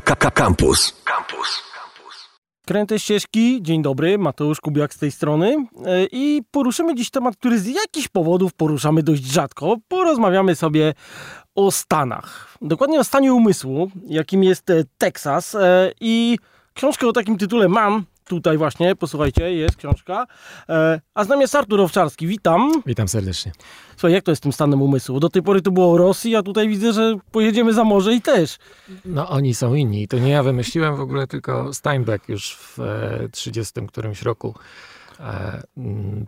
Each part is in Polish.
Campus. Campus. Kręte ścieżki, dzień dobry, Mateusz Kubiak z tej strony E, i poruszymy dziś temat, który z jakichś powodów poruszamy dość rzadko. Porozmawiamy sobie o Stanach. Dokładnie o stanie umysłu, jakim jest e, Teksas E, i książkę o takim tytule mam tutaj właśnie, posłuchajcie, jest książka. E, A z nami jest Artur Owczarski, witam. Witam serdecznie. Słuchaj, jak to jest z tym stanem umysłu? Do tej pory to było o Rosji, a tutaj widzę, że pojedziemy za morze i też. No oni są inni. To nie ja wymyśliłem w ogóle, tylko Steinbeck już w e, 30 którymś roku e,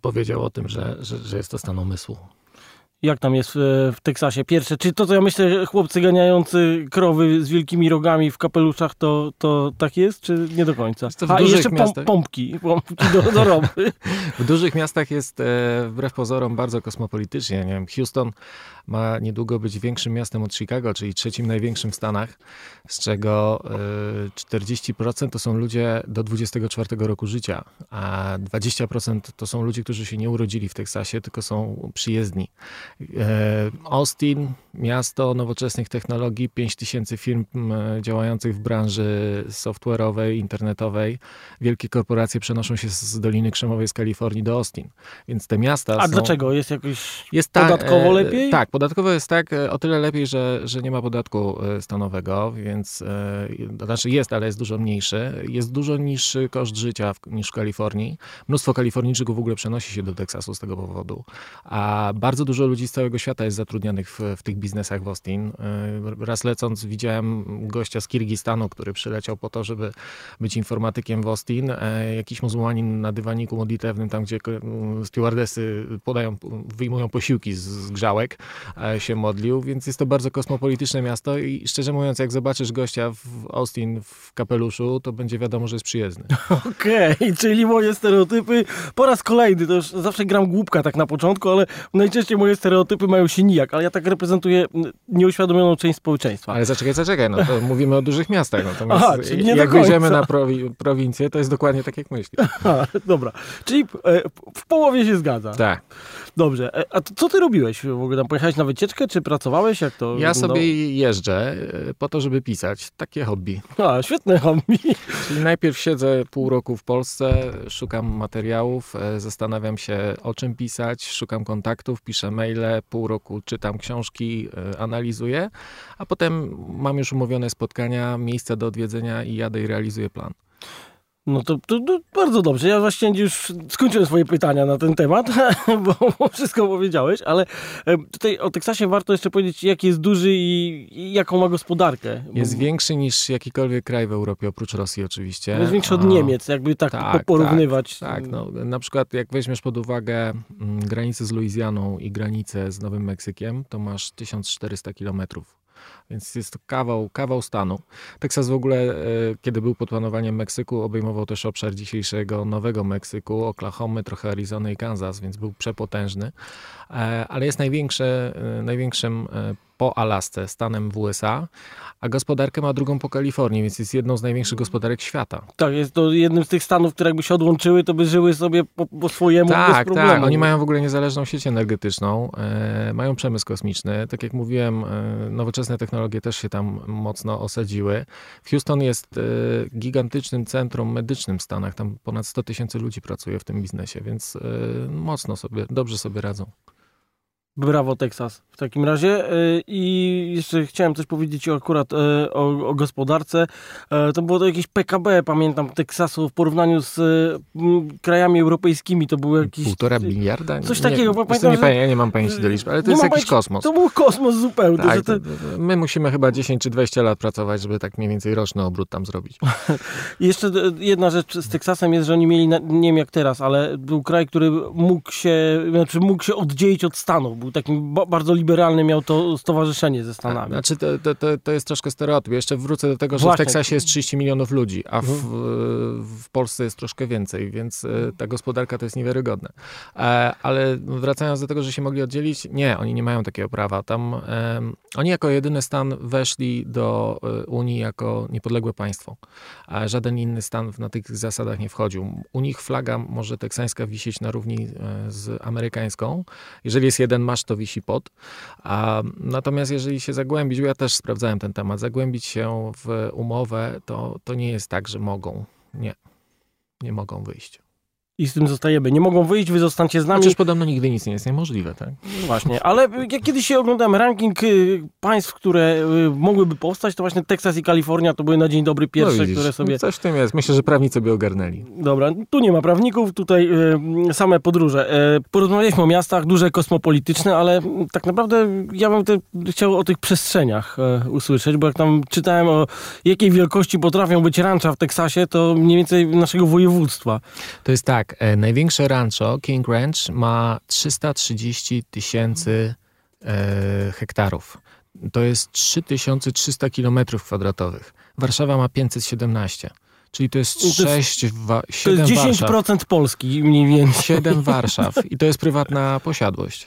powiedział o tym, że, że, że jest to stan umysłu. Jak tam jest w, w Teksasie? Pierwsze, czy to, co ja myślę, chłopcy ganiający krowy z wielkimi rogami w kapeluszach, to, to tak jest, czy nie do końca? A i jeszcze miastach- pompki, pompki do, do roby. W dużych miastach jest e, wbrew pozorom bardzo kosmopolitycznie. Nie wiem, Houston ma niedługo być większym miastem od Chicago, czyli trzecim największym w Stanach, z czego e, 40% to są ludzie do 24 roku życia, a 20% to są ludzie, którzy się nie urodzili w Teksasie, tylko są przyjezdni. E, Austin, miasto nowoczesnych technologii, 5000 firm m, działających w branży software'owej, internetowej. Wielkie korporacje przenoszą się z Doliny Krzemowej z Kalifornii do Austin. Więc te miasta A są... dlaczego? Jest jakoś... Jest ta- Podatkowo e, lepiej? Tak, podatkowo jest tak e, o tyle lepiej, że, że nie ma podatku e, stanowego, więc to znaczy jest, ale jest dużo mniejszy. Jest dużo niższy koszt życia w, niż w Kalifornii. Mnóstwo Kalifornijczyków w ogóle przenosi się do Teksasu z tego powodu. A bardzo dużo ludzi z całego świata jest zatrudnianych w, w tych biznesach w Austin. E, Raz lecąc widziałem gościa z Kirgistanu, który przyleciał po to, żeby być informatykiem w Austin. E, Jakiś muzułmanin na dywaniku modlitewnym, tam gdzie stewardesy podają, wyjmują posiłki z, grzałek, e, się modlił, więc jest to bardzo kosmopolityczne miasto i szczerze mówiąc, jak zobaczysz gościa w Austin w kapeluszu, to będzie wiadomo, że jest przyjezdny. Okej, czyli moje stereotypy po raz kolejny, to już zawsze gram głupka tak na początku, ale najczęściej moje stereotypy mają się nijak, ale ja tak reprezentuję mm, nieuświadomioną część społeczeństwa. Ale zaczekaj, zaczekaj, no to mówimy o dużych miastach, natomiast Aha, czyli nie jak wyjdziemy na prowi- prowincję, to jest dokładnie tak, jak myślisz. Dobra, czyli e, w połowie się zgadza. Tak. Dobrze, e, a to, co ty robiłeś? W ogóle tam pojechałeś na wycieczkę, czy pracowałeś? Jak to Ja wyglądało? sobie jeżdżę e, po to, żeby pisać. Takie hobby. A, świetne hobby. Czyli najpierw siedzę pół roku w Polsce, szukam materiałów, zastanawiam się o czym pisać, szukam kontaktów, piszę maile, pół roku czytam książki, e, analizuję, a potem mam już umówione spotkania, miejsca do odwiedzenia i jadę i realizuję plan. No to, to, to bardzo dobrze. Ja właśnie już skończyłem swoje pytania na ten temat, bo, wszystko powiedziałeś, ale tutaj o Teksasie warto jeszcze powiedzieć, jaki jest duży i, i jaką ma gospodarkę. Jest Bo- większy niż jakikolwiek kraj w Europie, oprócz Rosji oczywiście. jest większy od Niemiec, jakby tak, Tak, po- porównywać. Tak, no, na przykład jak weźmiesz pod uwagę mm, granicę z Luizjaną i granicę z Nowym Meksykiem, to masz 1400 kilometrów. Więc jest to kawał, kawał stanu. Teksas w ogóle, e, kiedy był pod planowaniem Meksyku, obejmował też obszar dzisiejszego Nowego Meksyku, Oklahomy, trochę Arizony i Kansas, więc był przepotężny. E, ale jest e, największym po Alasce stanem w USA, a gospodarkę ma drugą po Kalifornii, więc jest jedną z największych gospodarek świata. Tak, jest to jednym z tych stanów, które jakby się odłączyły, to by żyły sobie po, po swojemu Tak, tak. Oni mają w ogóle niezależną sieć energetyczną, e, mają przemysł kosmiczny. Tak jak mówiłem, e, nowoczesne technologie też się tam mocno osadziły. Houston jest e, gigantycznym centrum medycznym w Stanach. Tam ponad 100 tysięcy ludzi pracuje w tym biznesie, więc e, mocno sobie, dobrze sobie radzą. Brawo, Teksas. W takim razie. y, I jeszcze chciałem coś powiedzieć akurat y, o, o gospodarce. E, To było to jakieś PKB, pamiętam, Teksasu w porównaniu z krajami europejskimi. To było jakieś. Półtora miliarda? coś Nie, takiego, co, pamiętam, nie, że- ja nie mam pamięci do liczb, ale to Nie jest jakiś pojęcia- kosmos. To był kosmos zupełny. Tak, to, my musimy chyba 10 czy 20 lat pracować, żeby tak mniej więcej roczny obrót tam zrobić. I jeszcze e, jedna rzecz z Teksasem jest, że oni mieli, nie wiem jak teraz, ale był kraj, który mógł się, znaczy mógł się oddzielić od Stanów. Był takim ba- bardzo liberalny, miał to stowarzyszenie ze Stanami. Znaczy, to, to, to, jest troszkę stereotyp. Jeszcze wrócę do tego, że Właśnie. w Teksasie jest 30 milionów ludzi, a w, w Polsce jest troszkę więcej, więc e, ta gospodarka to jest niewiarygodne. E, Ale wracając do tego, że się mogli oddzielić, nie, oni nie mają takiego prawa. Tam oni jako jedyny stan weszli do e, Unii jako niepodległe państwo, a żaden inny stan na tych zasadach nie wchodził. U nich flaga może teksańska wisieć na równi z amerykańską. Jeżeli jest jeden masz, to wisi pod. A, natomiast jeżeli się zagłębić, bo ja też sprawdzałem ten temat, zagłębić się w umowę, to, to nie jest tak, że mogą. Nie, nie mogą wyjść i z tym zostajemy. Nie mogą wyjść, wy zostańcie z nami. Chociaż podobno nigdy nic nie jest niemożliwe, tak? No właśnie, ale jak kiedyś się oglądałem ranking y, państw, które y, mogłyby powstać, to właśnie Teksas i Kalifornia to były na dzień dobry pierwsze, no które sobie... Coś w tym jest. Myślę, że prawnicy by ogarnęli. Dobra, tu nie ma prawników, tutaj y, same podróże. Porozmawialiśmy o miastach, duże, kosmopolityczne, ale tak naprawdę ja bym te, chciał o tych przestrzeniach usłyszeć, bo jak tam czytałem o jakiej wielkości potrafią być rancha w Teksasie, to mniej więcej naszego województwa. To jest tak, tak, największe rancho, King Ranch, ma 330 tysięcy e, hektarów. To jest 3300 kilometrów kwadratowych. Warszawa ma 517. Czyli to jest 6, wa- 7 To jest 10% Warszaw. Polski mniej więcej. 7 Warszaw i to jest prywatna posiadłość.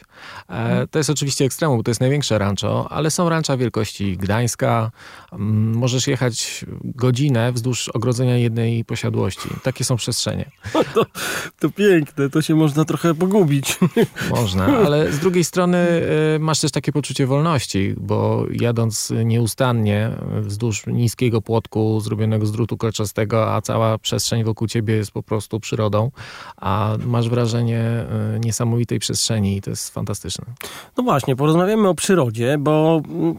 E, to jest oczywiście ekstremum, bo to jest największe rancho, ale są rancha wielkości Gdańska. Mm, możesz jechać godzinę wzdłuż ogrodzenia jednej posiadłości. Takie są przestrzenie. To, to piękne, to się można trochę pogubić. Można, ale z drugiej strony e, masz też takie poczucie wolności, bo jadąc nieustannie wzdłuż niskiego płotku zrobionego z drutu kolczastego, a cała przestrzeń wokół ciebie jest po prostu przyrodą, a masz wrażenie y, niesamowitej przestrzeni i to jest fantastyczne. No właśnie, porozmawiamy o przyrodzie, bo mm,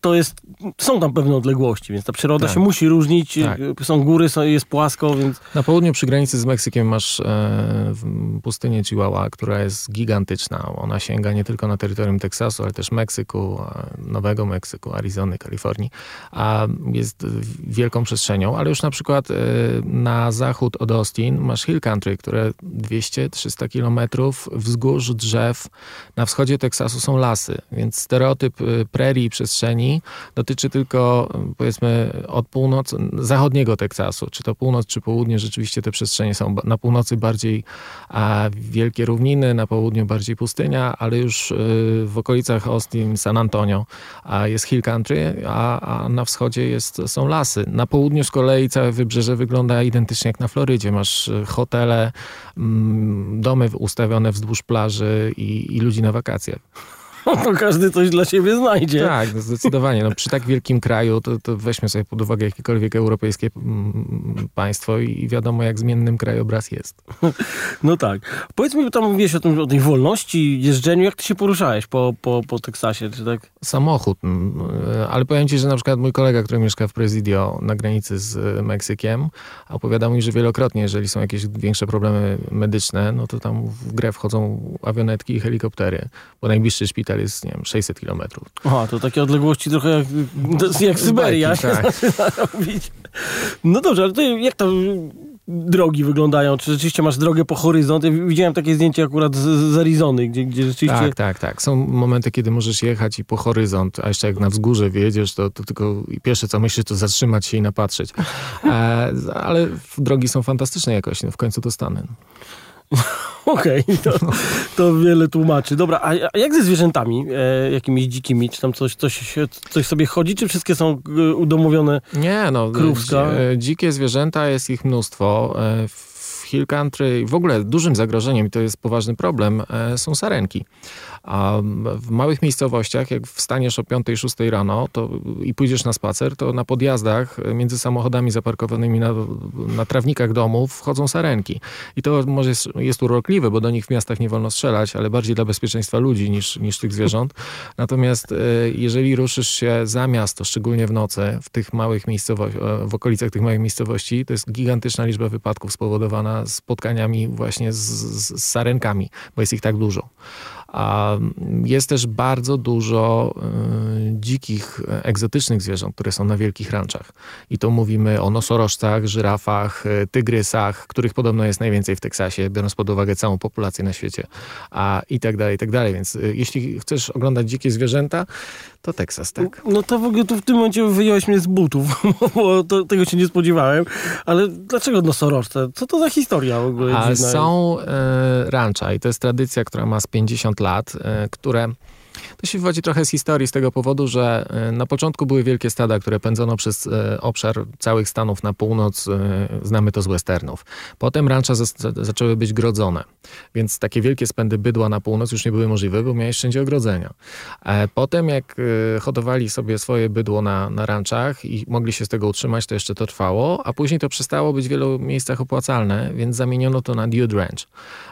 to jest, są tam pewne odległości, więc ta przyroda tak. się musi różnić. Tak. Są góry, jest płasko, więc... Na południu przy granicy z Meksykiem masz e, pustynię Chihuahua, która jest gigantyczna. Ona sięga nie tylko na terytorium Teksasu, ale też Meksyku, Nowego Meksyku, Arizony, Kalifornii. A jest wielką przestrzenią, ale już na przykład e, na zachód od Austin masz Hill Country, które 200-300 kilometrów wzgórz drzew. Na wschodzie Teksasu są lasy, więc stereotyp e, prerii przestrzeni dotyczy tylko powiedzmy od północy, zachodniego Teksasu, czy to północ, czy południe, rzeczywiście te przestrzenie są na północy bardziej wielkie równiny, na południu bardziej pustynia, ale już y, w okolicach Austin, San Antonio jest hill country, a, a na wschodzie jest, są lasy. Na południu z kolei całe wybrzeże wygląda identycznie jak na Florydzie. Masz y, hotele, mm, domy ustawione wzdłuż plaży i, i ludzi na wakacjach. To każdy coś dla siebie znajdzie. Tak, no zdecydowanie. No, przy tak wielkim kraju to, to weźmy sobie pod uwagę jakiekolwiek europejskie mm, państwo i wiadomo, jak zmiennym krajobraz jest. No tak. Powiedz mi, tam mówiłeś o, tym, o tej wolności, jeżdżeniu. Jak ty się poruszałeś po, po, po Teksasie? Czy tak? Samochód. Mm, ale powiem ci, że na przykład mój kolega, który mieszka w Presidio na granicy z Meksykiem, opowiada mi, że wielokrotnie, jeżeli są jakieś większe problemy medyczne, no to tam w grę wchodzą awionetki i helikoptery, bo najbliższy szpital jest, nie wiem, 600 kilometrów. Aha, to takie odległości trochę jak, jak Syberia Bajki, tak. No dobrze, ale to jak to drogi wyglądają? Czy rzeczywiście masz drogę po horyzont? Ja widziałem takie zdjęcie akurat z, z Arizony, gdzie, gdzie rzeczywiście... Tak, tak, tak. Są momenty, kiedy możesz jechać i po horyzont, a jeszcze jak na wzgórze wjedziesz, to, to tylko pierwsze co myślisz, to zatrzymać się i napatrzeć. E, ale drogi są fantastycznej jakości, no w końcu to Stany. Okej, okay, to, to, wiele tłumaczy. Dobra, a jak ze zwierzętami, e, jakimiś dzikimi? Czy tam coś, coś, coś sobie chodzi, czy wszystkie są e, udomowione? Nie, no, krówska? E, dzikie zwierzęta, jest ich mnóstwo. E, Hill Country w ogóle dużym zagrożeniem, i to jest poważny problem, są sarenki. A w małych miejscowościach, jak wstaniesz o 5-6 rano to, i pójdziesz na spacer, to na podjazdach między samochodami zaparkowanymi na, na trawnikach domów wchodzą sarenki. I to może jest, jest urokliwe, bo do nich w miastach nie wolno strzelać, ale bardziej dla bezpieczeństwa ludzi niż, niż tych zwierząt. Natomiast e, jeżeli ruszysz się za miasto, szczególnie w nocy, w tych małych miejscowościach, w okolicach tych małych miejscowości, to jest gigantyczna liczba wypadków spowodowana spotkaniami właśnie z, z, sarenkami, bo jest ich tak dużo. A jest też bardzo dużo y, dzikich, egzotycznych zwierząt, które są na wielkich ranczach. I to mówimy o nosorożcach, żyrafach, y, tygrysach, których podobno jest najwięcej w Teksasie, biorąc pod uwagę całą populację na świecie, a i tak dalej, i tak dalej. Więc y, jeśli chcesz oglądać dzikie zwierzęta, to Teksas, tak? No to w ogóle tu w tym momencie wyjąłeś mnie z butów, bo to, tego się nie spodziewałem. Ale dlaczego nosorożce? Co to za historia w ogóle? A są e, i to jest tradycja, która ma z 50 lat, e, które To się wywodzi trochę z historii z tego powodu, że e, na początku były wielkie stada, które pędzono przez e, obszar całych Stanów na północ. E, znamy to z westernów. Potem rancha zaczęły być grodzone, więc takie wielkie spędy bydła na północ już nie były możliwe, bo miałeś wszędzie ogrodzenia. Potem jak hodowali sobie swoje bydło na, na ranczach i mogli się z tego utrzymać, to jeszcze to trwało, a później to przestało być w wielu miejscach opłacalne, więc zamieniono to na Dude Ranch.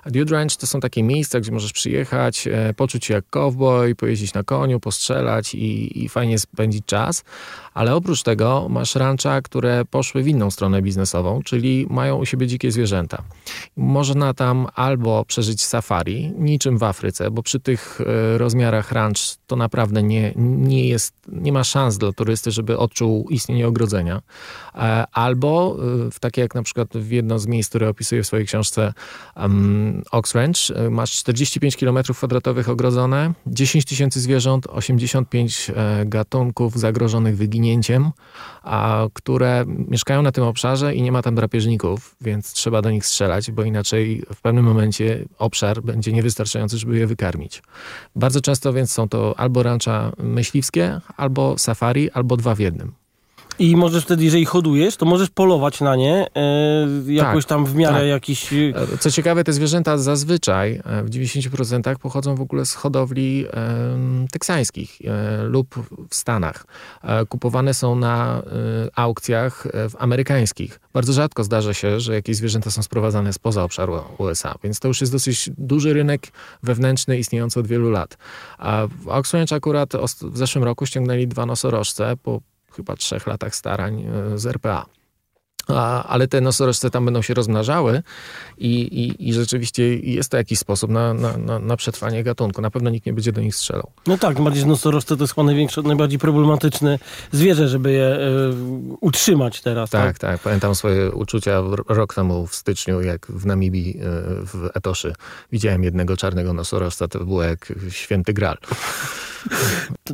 A Dude Ranch to są takie miejsca, gdzie możesz przyjechać, poczuć się jak cowboy, pojeździć na koniu, postrzelać i, i fajnie spędzić czas. Ale oprócz tego masz rancha, które poszły w inną stronę biznesową, czyli mają u siebie dzikie zwierzęta. Można tam albo przeżyć safari, niczym w Afryce, bo przy tych e, rozmiarach ranch to naprawdę nie, nie jest, nie ma szans dla turysty, żeby odczuł istnienie ogrodzenia. E, albo e, w takie jak na przykład w jedno z miejsc, które opisuję w swojej książce um, Ox Ranch, masz 45 km kwadratowych ogrodzone, 10 tysięcy zwierząt, 85 gatunków zagrożonych wyginięciem a które mieszkają na tym obszarze i nie ma tam drapieżników, więc trzeba do nich strzelać, bo inaczej w pewnym momencie obszar będzie niewystarczający, żeby je wykarmić. Bardzo często więc są to albo rancha myśliwskie, albo safari, albo dwa w jednym. I możesz wtedy, jeżeli hodujesz, to możesz polować na nie e, jakoś tak, tam w miarę tak. jakiś... E, co ciekawe, te zwierzęta zazwyczaj e, w 90% pochodzą w ogóle z hodowli e, teksańskich e, lub w Stanach. E, kupowane są na aukcjach amerykańskich. Bardzo rzadko zdarza się, że jakieś zwierzęta są sprowadzane spoza obszaru USA, więc to już jest dosyć duży rynek wewnętrzny istniejący od wielu lat. A w Oxford akurat w zeszłym roku ściągnęli dwa nosorożce po chyba trzech latach starań e, z RPA. A, ale te nosorożce tam będą się rozmnażały i, i, i rzeczywiście jest to jakiś sposób na, na, na, na, przetrwanie gatunku. Na pewno nikt nie będzie do nich strzelał. No tak, bardziej nosorożce to jest chyba największe, najbardziej problematyczne zwierzę, żeby je e, utrzymać teraz. Tak, tak, tak, Pamiętam swoje uczucia rok temu w styczniu, jak w Namibii, e, w Etoszy widziałem jednego czarnego nosorożca. To było jak święty gral.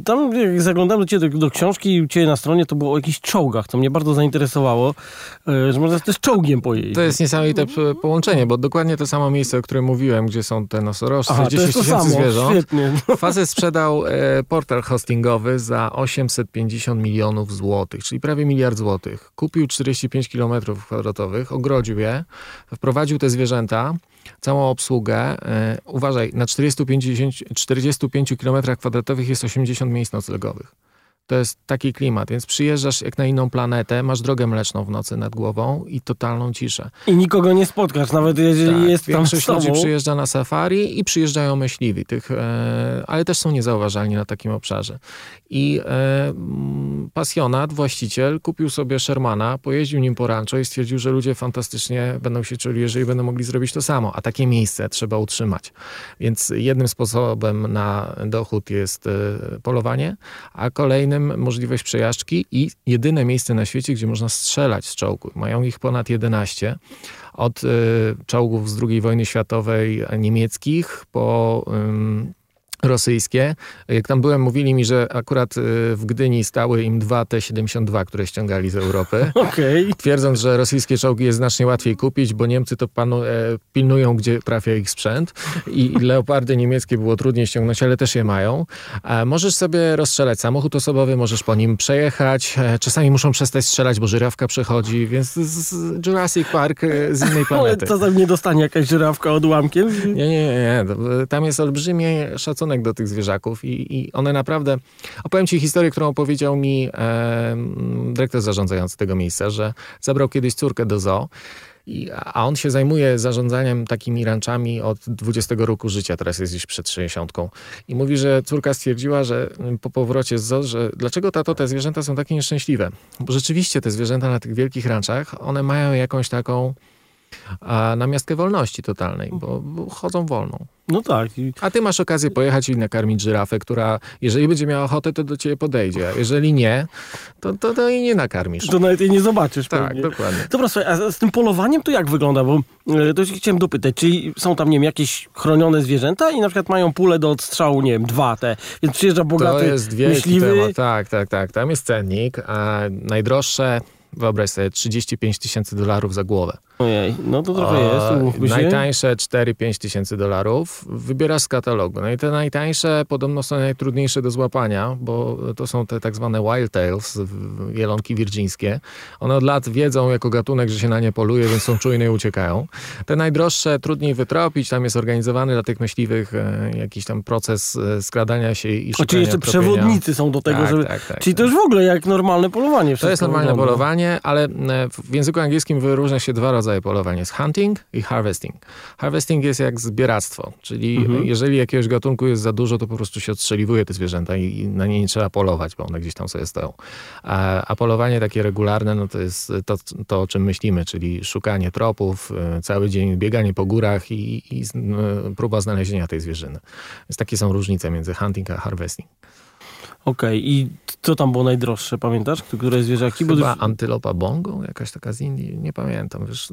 Tam jak zaglądałem do ciebie do, do, książki i u ciebie na stronie to było o jakichś czołgach, co mnie bardzo zainteresowało, e, że można też czołgiem pojeździć. To jest niesamowite połączenie, bo dokładnie to samo miejsce, o którym mówiłem, gdzie są te nosorożce, Aha, 10 tysięcy zwierząt. Świetnie. Fazę sprzedał e, portal hostingowy za 850 milionów złotych, czyli prawie miliard złotych. Kupił 45 kilometrów kwadratowych, ogrodził je, wprowadził te zwierzęta, całą obsługę. E, uważaj, na 45, 45 km kwadratowych jest 80 miejsc noclegowych. To jest taki klimat, więc przyjeżdżasz jak na inną planetę, masz drogę mleczną w nocy nad głową i totalną ciszę. I nikogo nie spotkasz, nawet jeżeli tak, jest tam Większość ludzi przyjeżdża na safari i przyjeżdżają myśliwi, tych, e, ale też są niezauważalni na takim obszarze. I e, pasjonat, właściciel, kupił sobie Shermana, pojeździł nim po rancho i stwierdził, że ludzie fantastycznie będą się czuli, jeżeli będą mogli zrobić to samo, a takie miejsce trzeba utrzymać. Więc jednym sposobem na dochód jest e, polowanie, a kolejnym możliwość przejażdżki i jedyne miejsce na świecie, gdzie można strzelać z czołgów. Mają ich ponad 11. Od y, czołgów z II wojny światowej niemieckich po rosyjskie. Jak tam byłem, mówili mi, że akurat y, w Gdyni stały im dwa T-72, które ściągali z Europy. Okay. Twierdząc, że rosyjskie czołgi jest znacznie łatwiej kupić, bo Niemcy to panu, e, pilnują, gdzie trafia ich sprzęt i leopardy niemieckie było trudniej ściągnąć, ale też je mają. E, możesz sobie rozstrzelać samochód osobowy, możesz po nim przejechać. E, czasami muszą przestać strzelać, bo żyrawka przechodzi, więc z Jurassic Park e, z innej planety. Ale czasem nie dostanie jakaś żyrawka odłamkiem? Nie, nie, nie. Tam jest olbrzymi szacunek szacunek do tych zwierzaków i, i one naprawdę... Opowiem ci historię, którą opowiedział mi e, dyrektor zarządzający tego miejsca, że zabrał kiedyś córkę do zoo i, a on się zajmuje zarządzaniem takimi ranczami od 20 roku życia, teraz jest gdzieś przed 60. I mówi, że córka stwierdziła, że po powrocie z zoo, że dlaczego tato te zwierzęta są takie nieszczęśliwe? Bo rzeczywiście te zwierzęta na tych wielkich ranczach, one mają jakąś taką a na miastkę wolności totalnej, bo, bo chodzą wolną. No tak. A ty masz okazję pojechać i nakarmić żyrafę, która jeżeli będzie miała ochotę, to do ciebie podejdzie. A jeżeli nie, to, to, to jej nie nakarmisz. To nawet jej nie zobaczysz. Tak, pewnie. dokładnie. Dobra, słuchaj, a z tym polowaniem to jak wygląda? Bo e, to się chciałem dopytać, czyli są tam, nie wiem, jakieś chronione zwierzęta i na przykład mają pulę do odstrzału, nie wiem, dwa te, więc przyjeżdża bogaty To jest myśliwy. temat, tak, tak, tak. Tam jest cennik, a najdroższe, wyobraź sobie, 35 tysięcy dolarów za głowę. Ojej, no to trochę jest. Najtańsze 4-5 tysięcy dolarów. Wybierasz z katalogu. No i te najtańsze podobno są najtrudniejsze do złapania, bo to są te tak zwane wild tails, jelonki wirdzińskie. One od lat wiedzą jako gatunek, że się na nie poluje, więc są czujne i uciekają. Te najdroższe trudniej wytropić. Tam jest organizowany dla tych myśliwych e, jakiś tam proces e, skradania się i szukania Oczywiście tropienia. przewodnicy są do tego, Tak, żeby... tak, tak, Czyli tak. to już w ogóle jak normalne polowanie To jest normalne wygląda. Polowanie, ale e, w języku angielskim wyróżnia się dwa rodzaje polowań. Jest hunting i harvesting. Harvesting jest jak zbieractwo, czyli Mhm. jeżeli jakiegoś gatunku jest za dużo, to po prostu się odstrzeliwuje te zwierzęta i na nie nie trzeba polować, bo one gdzieś tam sobie stoją. A, a polowanie takie regularne, no to jest to, to, o czym myślimy, czyli szukanie tropów, e, cały dzień bieganie po górach i, i próba znalezienia tej zwierzyny. Więc takie są różnice między hunting a harvesting. Okej, i co tam było najdroższe, pamiętasz? Które zwierzaki? Bo Chyba antylopa bongo, jakaś taka z Indii, nie pamiętam. Wiesz,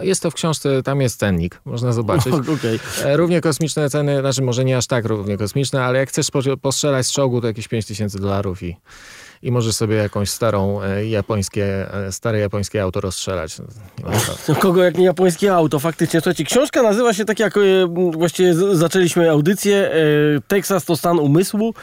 jest to w książce, tam jest cennik, można zobaczyć. Okej. E, Równie kosmiczne ceny, znaczy może nie aż tak równie kosmiczne, ale jak chcesz po- postrzelać z czołgu, to jakieś 5 tysięcy dolarów i, i możesz sobie jakąś starą e, japońskie, e, stare japońskie auto rozstrzelać. No. No kogo jak nie japońskie auto, faktycznie. Słuchajcie, książka nazywa się tak jak właściwie zaczęliśmy audycję. Teksas to stan umysłu.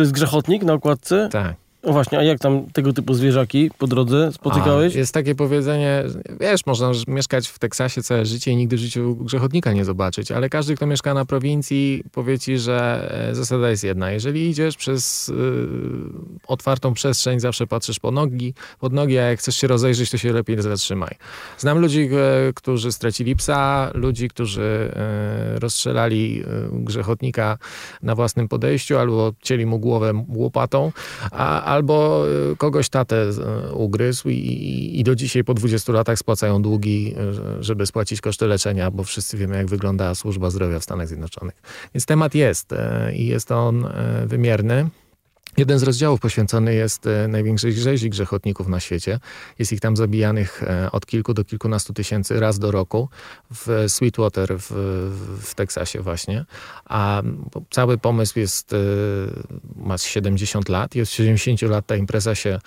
To jest grzechotnik na okładce. tak. O właśnie, a jak tam tego typu zwierzaki po drodze spotykałeś? A, jest takie powiedzenie, wiesz, można mieszkać w Teksasie całe życie i nigdy w życiu grzechotnika nie zobaczyć, ale każdy, kto mieszka na prowincji, powie ci, że e, zasada jest jedna. Jeżeli idziesz przez y, otwartą przestrzeń, zawsze patrzysz po nogi, pod nogi, a jak chcesz się rozejrzeć, to się lepiej zatrzymaj. Znam ludzi, e, którzy stracili psa, ludzi, którzy e, rozstrzelali grzechotnika na własnym podejściu, albo cieli mu głowę łopatą, a, albo y, kogoś tatę y, ugryzł i, i, i do dzisiaj po 20 latach spłacają długi, y, żeby spłacić koszty leczenia, bo wszyscy wiemy, jak wygląda służba zdrowia w Stanach Zjednoczonych. Więc temat jest i jest on wymierny. Jeden z rozdziałów poświęcony jest e, największej rzezi grzechotników na świecie. Jest ich tam zabijanych e, od kilku do kilkunastu tysięcy raz do roku w Sweetwater w, w Teksasie właśnie. A cały pomysł jest, e, ma 70 lat i od 70 lat ta impreza się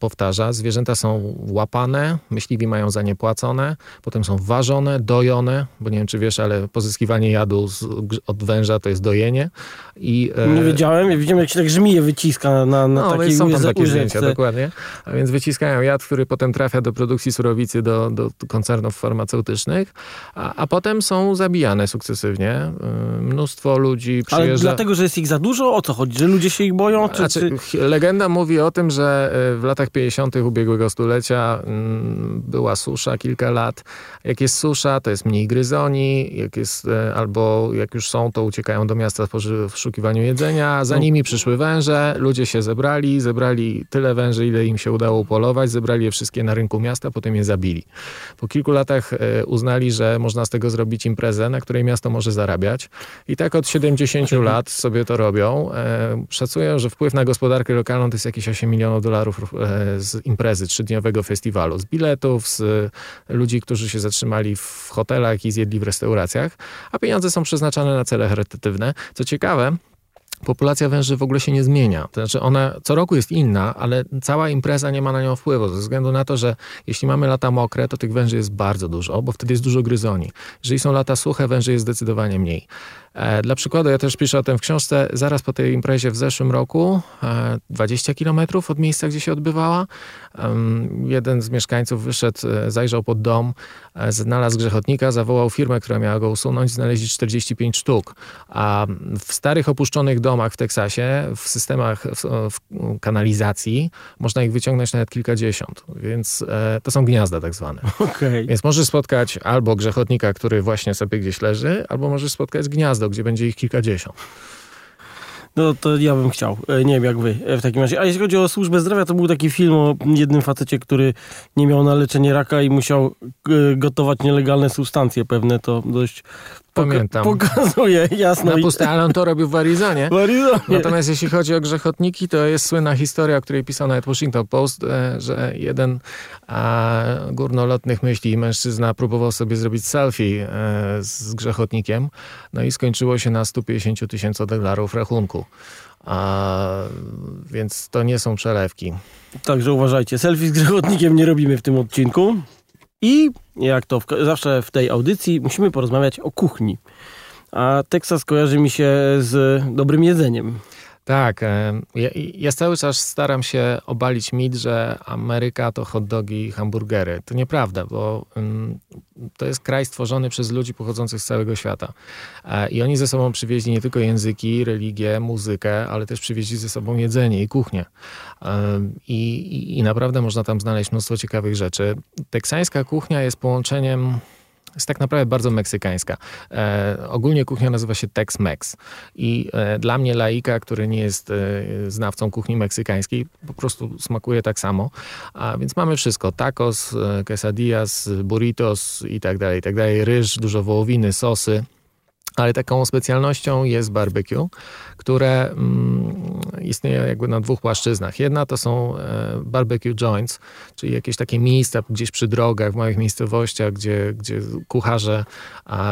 powtarza. Zwierzęta są łapane, myśliwi mają za nie płacone, potem są ważone, dojone, bo nie wiem czy wiesz, ale pozyskiwanie jadu z, od węża to jest dojenie. I, Nie wiedziałem, ja widziałem jak się tak żmije wyciska na, na, no, takiej są tam takie zdjęcia, łyżeczce. dokładnie. A więc wyciskają jad, który potem trafia do produkcji surowicy, do, do koncernów farmaceutycznych, a, a potem są zabijane sukcesywnie. Y, Mnóstwo ludzi Ale przyjeżdża... dlatego, że jest ich za dużo? O co chodzi? Że ludzie się ich boją? Czy, Znaczy, czy... legenda mówi o tym, że y, w latach 50. ubiegłego stulecia mm, była susza kilka lat. Jak jest susza, to jest mniej gryzoni, jak jest, e, albo jak już są, to uciekają do miasta w poszukiwaniu jedzenia. Za No. nimi przyszły węże, ludzie się zebrali, zebrali tyle węży, ile im się udało upolować, zebrali je wszystkie na rynku miasta, potem je zabili. Po kilku latach e, uznali, że można z tego zrobić imprezę, na której miasto może zarabiać. I tak od 70 lat sobie to robią. E, Szacują, że wpływ na gospodarkę lokalną to jest jakieś 8 milionów dolarów e, z imprezy trzydniowego festiwalu. Z biletów, z ludzi, którzy się zatrzymali w hotelach i zjedli w restauracjach, a pieniądze są przeznaczane na cele charytatywne. Co ciekawe, populacja węży w ogóle się nie zmienia. To znaczy ona co roku jest inna, ale cała impreza nie ma na nią wpływu, ze względu na to, że jeśli mamy lata mokre, to tych węży jest bardzo dużo, bo wtedy jest dużo gryzoni. Jeżeli są lata suche, węży jest zdecydowanie mniej. E, Dla przykładu, ja też piszę o tym w książce, zaraz po tej imprezie w zeszłym roku, e, 20 kilometrów od miejsca, gdzie się odbywała, jeden z mieszkańców wyszedł, e, zajrzał pod dom, e, znalazł grzechotnika, zawołał firmę, która miała go usunąć, znaleźli 45 sztuk. A w starych opuszczonych domach w Teksasie, w systemach w, kanalizacji, można ich wyciągnąć nawet kilkadziesiąt, więc e, to są gniazda tak zwane. Okej. Więc możesz spotkać albo grzechotnika, który właśnie sobie gdzieś leży, albo możesz spotkać gdzie będzie ich kilkadziesiąt. No to ja bym chciał. E, Nie wiem jak wy e, w takim razie. A jeśli chodzi o służbę zdrowia, to był taki film o jednym facecie, który nie miał na leczenie raka i musiał e, gotować nielegalne substancje pewne. To dość Pamiętam. pokazuje jasno. Na puste, ale on to robił w Arizonie. w Arizonie. Natomiast jeśli chodzi o grzechotniki, to jest słynna historia, o której pisał nawet Washington Post, e, że jeden a, górnolotnych myśli mężczyzna próbował sobie zrobić selfie e, z grzechotnikiem, no i skończyło się na 150 tysięcy dolarów rachunku. A, więc to nie są przelewki. Także uważajcie. Selfie z grzechotnikiem nie robimy w tym odcinku. I jak to w, zawsze w tej audycji, musimy porozmawiać o kuchni. A Teksas kojarzy mi się z dobrym jedzeniem. Tak, ja, ja, cały czas staram się obalić mit, że Ameryka to hot dogi i hamburgery. To nieprawda, bo to jest kraj stworzony przez ludzi pochodzących z całego świata. E, I oni ze sobą przywieźli nie tylko języki, religię, muzykę, ale też przywieźli ze sobą jedzenie i kuchnię. I, i, i naprawdę można tam znaleźć mnóstwo ciekawych rzeczy. Teksańska kuchnia jest połączeniem jest tak naprawdę bardzo meksykańska. E, ogólnie kuchnia nazywa się Tex-Mex i e, dla mnie laika, który nie jest e, znawcą kuchni meksykańskiej, po prostu smakuje tak samo. A więc mamy wszystko. Tacos, e, quesadillas, burritos i tak dalej, i tak dalej. Ryż, dużo wołowiny, sosy. Ale taką specjalnością jest barbecue, które mm, istnieje jakby na dwóch płaszczyznach. Jedna to są e, barbecue joints, czyli jakieś takie miejsca gdzieś przy drogach, w małych miejscowościach, gdzie, gdzie kucharze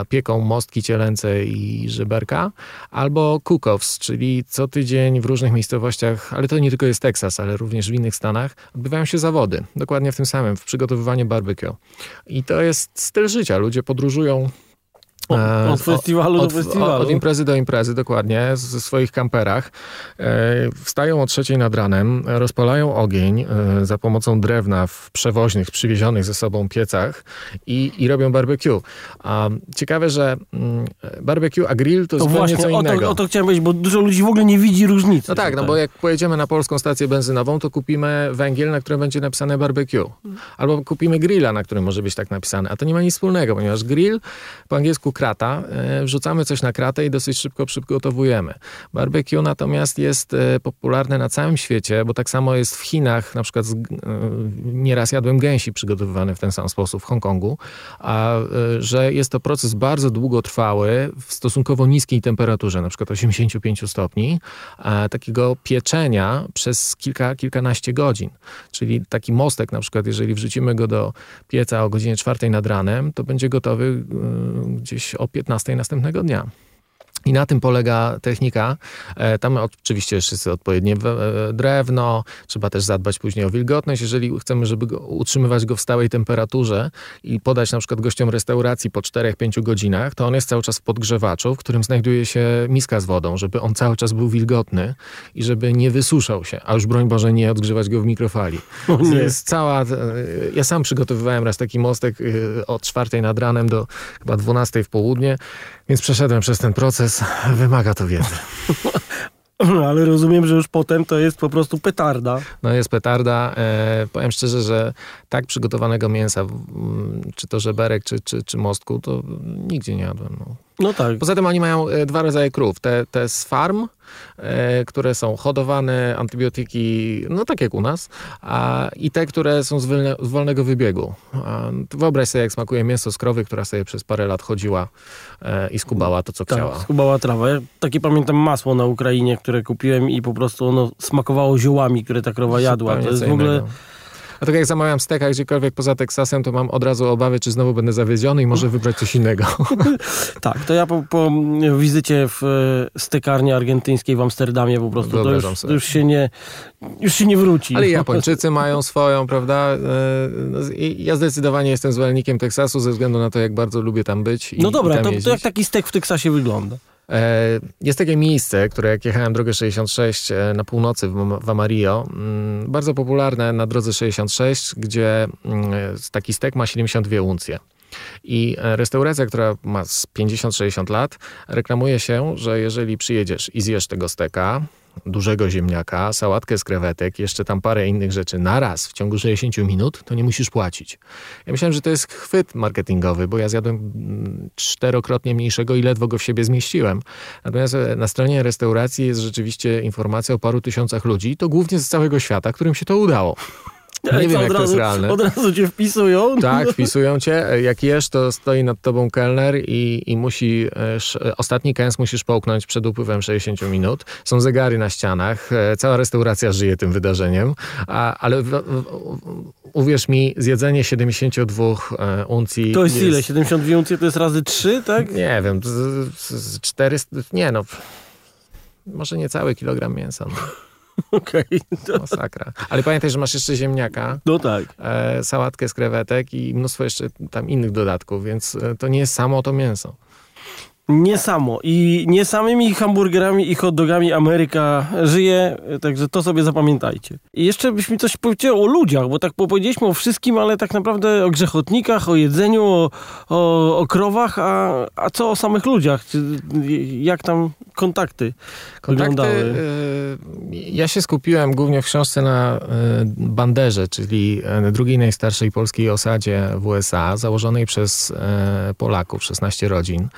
pieką mostki cielęce i żeberka, albo cook-offs, czyli co tydzień w różnych miejscowościach, ale to nie tylko jest Teksas, ale również w innych stanach, odbywają się zawody, dokładnie w tym samym, w przygotowywaniu barbecue. I to jest styl życia. Ludzie podróżują od, od festiwalu od, do festiwalu. Od, imprezy do imprezy, dokładnie, ze swoich kamperach. E, wstają o trzeciej nad ranem, rozpalają ogień e, za pomocą drewna w przewoźnych, przywiezionych ze sobą piecach i, i robią barbecue. A ciekawe, że mm, barbecue a grill to, to zupełnie właśnie, co innego. O to, o to chciałem powiedzieć, bo dużo ludzi w ogóle nie widzi różnicy. No tak, no bo jak pojedziemy na polską stację benzynową, to kupimy węgiel, na którym będzie napisane barbecue. Albo kupimy grilla, na którym może być tak napisane. A to nie ma nic wspólnego, ponieważ grill po angielsku krata, e, wrzucamy coś na kratę i dosyć szybko przygotowujemy. Barbecue natomiast jest e, popularne na całym świecie, bo tak samo jest w Chinach, na przykład e, nieraz jadłem gęsi przygotowywane w ten sam sposób w Hongkongu, a że jest to proces bardzo długotrwały w stosunkowo niskiej temperaturze, na przykład 85 stopni, takiego pieczenia przez kilka, kilkanaście godzin. Czyli taki mostek na przykład, jeżeli wrzucimy go do pieca o godzinie 4 nad ranem, to będzie gotowy gdzieś o 15 następnego dnia. I na tym polega technika. E, tam oczywiście jest odpowiednie e, drewno, trzeba też zadbać później o wilgotność. Jeżeli chcemy, żeby go, utrzymywać go w stałej temperaturze i podać na przykład gościom restauracji po 4-5 godzinach, to on jest cały czas w podgrzewaczu, w którym znajduje się miska z wodą, żeby on cały czas był wilgotny i żeby nie wysuszał się, a już broń Boże nie odgrzewać go w mikrofali. To jest cała... E, ja sam przygotowywałem raz taki mostek od 4 nad ranem do chyba 12 w południe, więc przeszedłem przez ten proces. Wymaga to wiedzy. Ale rozumiem, że już potem to jest po prostu petarda. No jest petarda. E, powiem szczerze, że tak przygotowanego mięsa, czy to żeberek, czy, czy, czy mostku, to nigdzie nie jadłem. No. No tak. Poza tym oni mają e, dwa rodzaje krów. Te, te z farm, e, które są hodowane, antybiotyki, no tak jak u nas, a, i te, które są z, z wolnego wybiegu. A, wyobraź sobie, jak smakuje mięso z krowy, która sobie przez parę lat chodziła e, i skubała to, co tak, chciała. skubała trawę. Ja takie pamiętam masło na Ukrainie, które kupiłem i po prostu ono smakowało ziołami, które ta krowa jadła. To jest w ogóle... Innego a tak jak zamawiam steka gdziekolwiek poza Teksasem, to mam od razu obawy, czy znowu będę zawiedziony i może wybrać coś innego. tak, to ja po, po wizycie w e, stekarni argentyńskiej w Amsterdamie po prostu to już, to już, się nie już się nie wróci. Ale Japończycy mają swoją, prawda? E, no, ja zdecydowanie jestem zwolennikiem Teksasu ze względu na to, jak bardzo lubię tam być. I, no dobra, tam to, to jak taki stek w Teksasie wygląda? E, jest takie miejsce, które jak jechałem drogę 66 e, na północy w Amarillo, mm, bardzo popularne na drodze 66, gdzie mm, taki stek ma 72 uncje. I e, restauracja, która ma 50-60 lat, reklamuje się, że jeżeli przyjedziesz i zjesz tego steka, dużego ziemniaka, sałatkę z krewetek, jeszcze tam parę innych rzeczy na raz w ciągu 60 minut, to nie musisz płacić. Ja myślałem, że to jest chwyt marketingowy, bo ja zjadłem mm, czterokrotnie mniejszego i ledwo go w siebie zmieściłem. Natomiast e, na stronie restauracji jest rzeczywiście informacja o paru tysiącach ludzi, to głównie z całego świata, którym się to udało. Nie wiem, jak razu, to jest realne. Od razu cię wpisują? Tak, wpisują cię. Jak jesz, to stoi nad tobą kelner i, i musi, e, ostatni kęs musisz połknąć przed upływem 60 minut. Są zegary na ścianach. E, cała restauracja żyje tym wydarzeniem. A, ale w, w, uwierz mi, zjedzenie 72 e, uncji... To jest, jest ile? 72 uncje to jest razy 3, tak? Nie wiem, z, z 400... Nie no, może nie cały kilogram mięsa. No. Okej. Okay. Masakra. Ale pamiętaj, że masz jeszcze ziemniaka. No tak. E, sałatkę z krewetek i mnóstwo jeszcze tam innych dodatków, więc e, to nie jest samo to mięso. Nie samo. I nie samymi hamburgerami i hot dogami Ameryka żyje, także to sobie zapamiętajcie. I jeszcze byś mi coś powiedział o ludziach, bo tak powiedzieliśmy o wszystkim, ale tak naprawdę o grzechotnikach, o jedzeniu, o, o, o krowach, a, a co o samych ludziach? Jak tam kontakty, kontakty wyglądały? Y, ja się skupiłem głównie w książce na y, Banderze, czyli y, drugiej najstarszej polskiej osadzie w USA, założonej przez Polaków, 16 rodzin,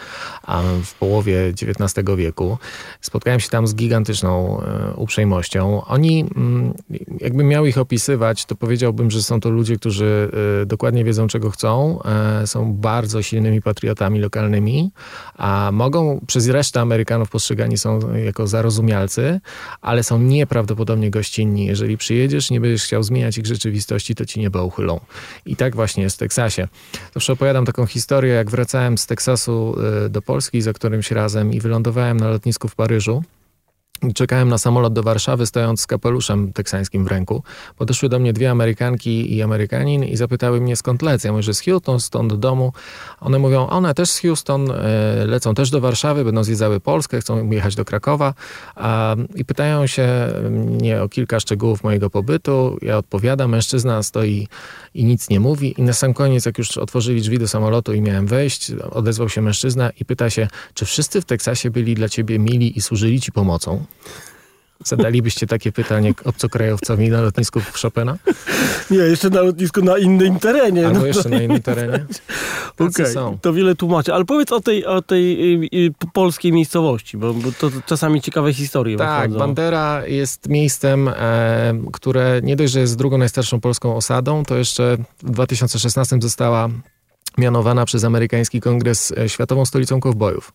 a w połowie XIX wieku. Spotkałem się tam z gigantyczną uprzejmością. Oni, mm, jakbym miał ich opisywać, to powiedziałbym, że są to ludzie, którzy dokładnie wiedzą, czego chcą, są bardzo silnymi patriotami lokalnymi, a mogą przez resztę Amerykanów postrzegani są jako zarozumialcy, ale są nieprawdopodobnie gościnni. Jeżeli przyjedziesz, nie będziesz chciał zmieniać ich rzeczywistości, to ci nieba uchylą. I tak właśnie jest w Teksasie. Zawsze opowiadam taką historię, jak wracałem z Teksasu do Polski za którymś razem i wylądowałem na lotnisku w Paryżu. Czekałem na samolot do Warszawy, stojąc z kapeluszem teksańskim w ręku. Podeszły do mnie dwie Amerykanki i Amerykanin i zapytały mnie skąd lecę. Ja mówię, że z Houston, stąd do domu. One mówią, one też z Houston, e, lecą też do Warszawy, będą zwiedzały Polskę, chcą jechać do Krakowa i pytają się mnie o kilka szczegółów mojego pobytu. Ja odpowiadam, mężczyzna stoi i nic nie mówi i na sam koniec, jak już otworzyli drzwi do samolotu i miałem wejść, odezwał się mężczyzna i pyta się, czy wszyscy w Teksasie byli dla ciebie mili i służyli ci pomocą? Zadalibyście takie pytanie obcokrajowcowi na lotnisku w Chopina? Nie, jeszcze na lotnisku na innym terenie. Albo no jeszcze na innym terenie. Okej, okay, to wiele tłumaczy. Ale powiedz o tej, o tej y, y, polskiej miejscowości, bo, bo, to czasami ciekawe historie Tak, wychodzą. Bandera jest miejscem, e, które nie dość, że jest drugą najstarszą polską osadą, to jeszcze w 2016 została mianowana przez amerykański kongres e, światową stolicą kowbojów.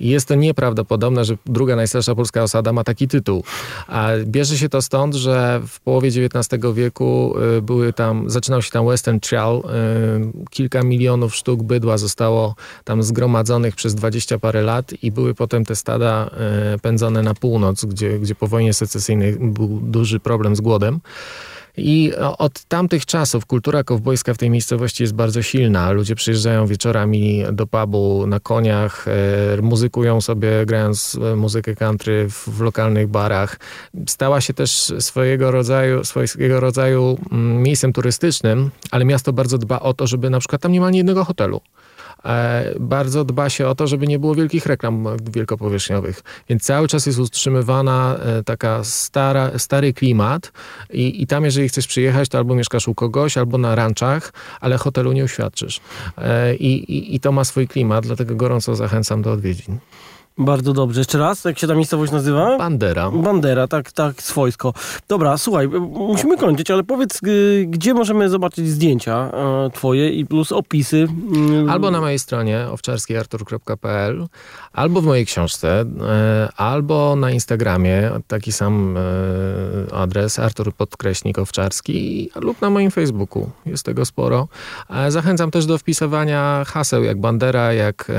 I jest to nieprawdopodobne, że druga najstarsza polska osada ma taki tytuł. A bierze się to stąd, że w połowie XIX wieku e, były tam, zaczynał się tam Western Trail. E, kilka milionów sztuk bydła zostało tam zgromadzonych przez dwadzieścia parę lat i były potem te stada pędzone na północ, gdzie, gdzie po wojnie secesyjnej był duży problem z głodem. I od tamtych czasów kultura kowbojska w tej miejscowości jest bardzo silna. Ludzie przyjeżdżają wieczorami do pubu na koniach, e, muzykują sobie, grając e, muzykę country w, w lokalnych barach. Stała się też swojego rodzaju, swojego rodzaju mm, miejscem turystycznym, ale miasto bardzo dba o to, żeby na przykład tam nie ma ani jednego hotelu. E, bardzo dba się o to, żeby nie było wielkich reklam wielkopowierzchniowych. Więc cały czas jest utrzymywana e, taka stara, stary klimat i, i tam jeżeli chcesz przyjechać, to albo mieszkasz u kogoś, albo na ranczach, ale hotelu nie uświadczysz. E, I, i, i to ma swój klimat, dlatego gorąco zachęcam do odwiedzin. Bardzo dobrze. Jeszcze raz, jak się ta miejscowość nazywa? Bandera. Bandera, tak, tak, swojsko. Dobra, słuchaj, musimy kończyć, ale powiedz, gdzie możemy zobaczyć zdjęcia e, twoje i plus opisy? Mm. Albo na mojej stronie owczarskiartur.pl, albo w mojej książce, e, albo na Instagramie, taki sam e, adres, Artur Podkreśnik Owczarski, lub na moim Facebooku. Jest tego sporo. Zachęcam też do wpisywania haseł jak Bandera, jak,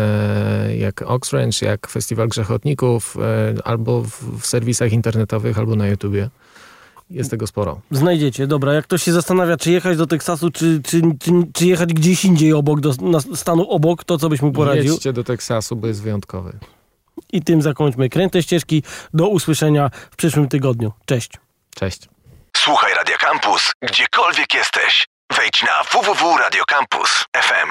jak Oxrange, jak Festival Festiwal Grzechotników, e, albo w, serwisach internetowych, albo na YouTubie. Jest tego sporo. Znajdziecie, dobra. Jak ktoś się zastanawia, czy jechać do Teksasu, czy, czy, czy, czy jechać gdzieś indziej obok, do na stanu obok, to co byś mu poradził? Jedźcie do Teksasu, bo jest wyjątkowy. I tym zakończmy kręte ścieżki. Do usłyszenia w przyszłym tygodniu. Cześć. Cześć. Słuchaj Radio Campus, gdziekolwiek jesteś. Wejdź na www.radiocampus.fm.